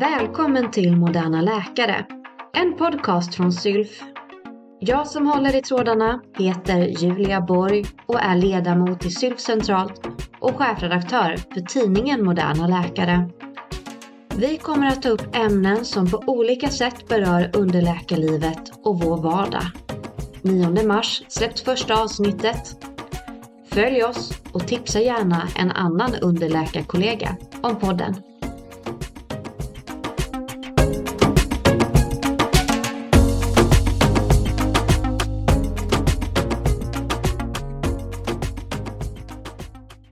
Välkommen till Moderna Läkare, en podcast från Sylf. Jag som håller i trådarna heter Julia Borg och är ledamot i Sylf centralt och chefredaktör för tidningen Moderna Läkare. Vi kommer att ta upp ämnen som på olika sätt berör underläkarlivet och vår vardag. 9 mars släpps första avsnittet. Följ oss och tipsa gärna en annan underläkarkollega om podden.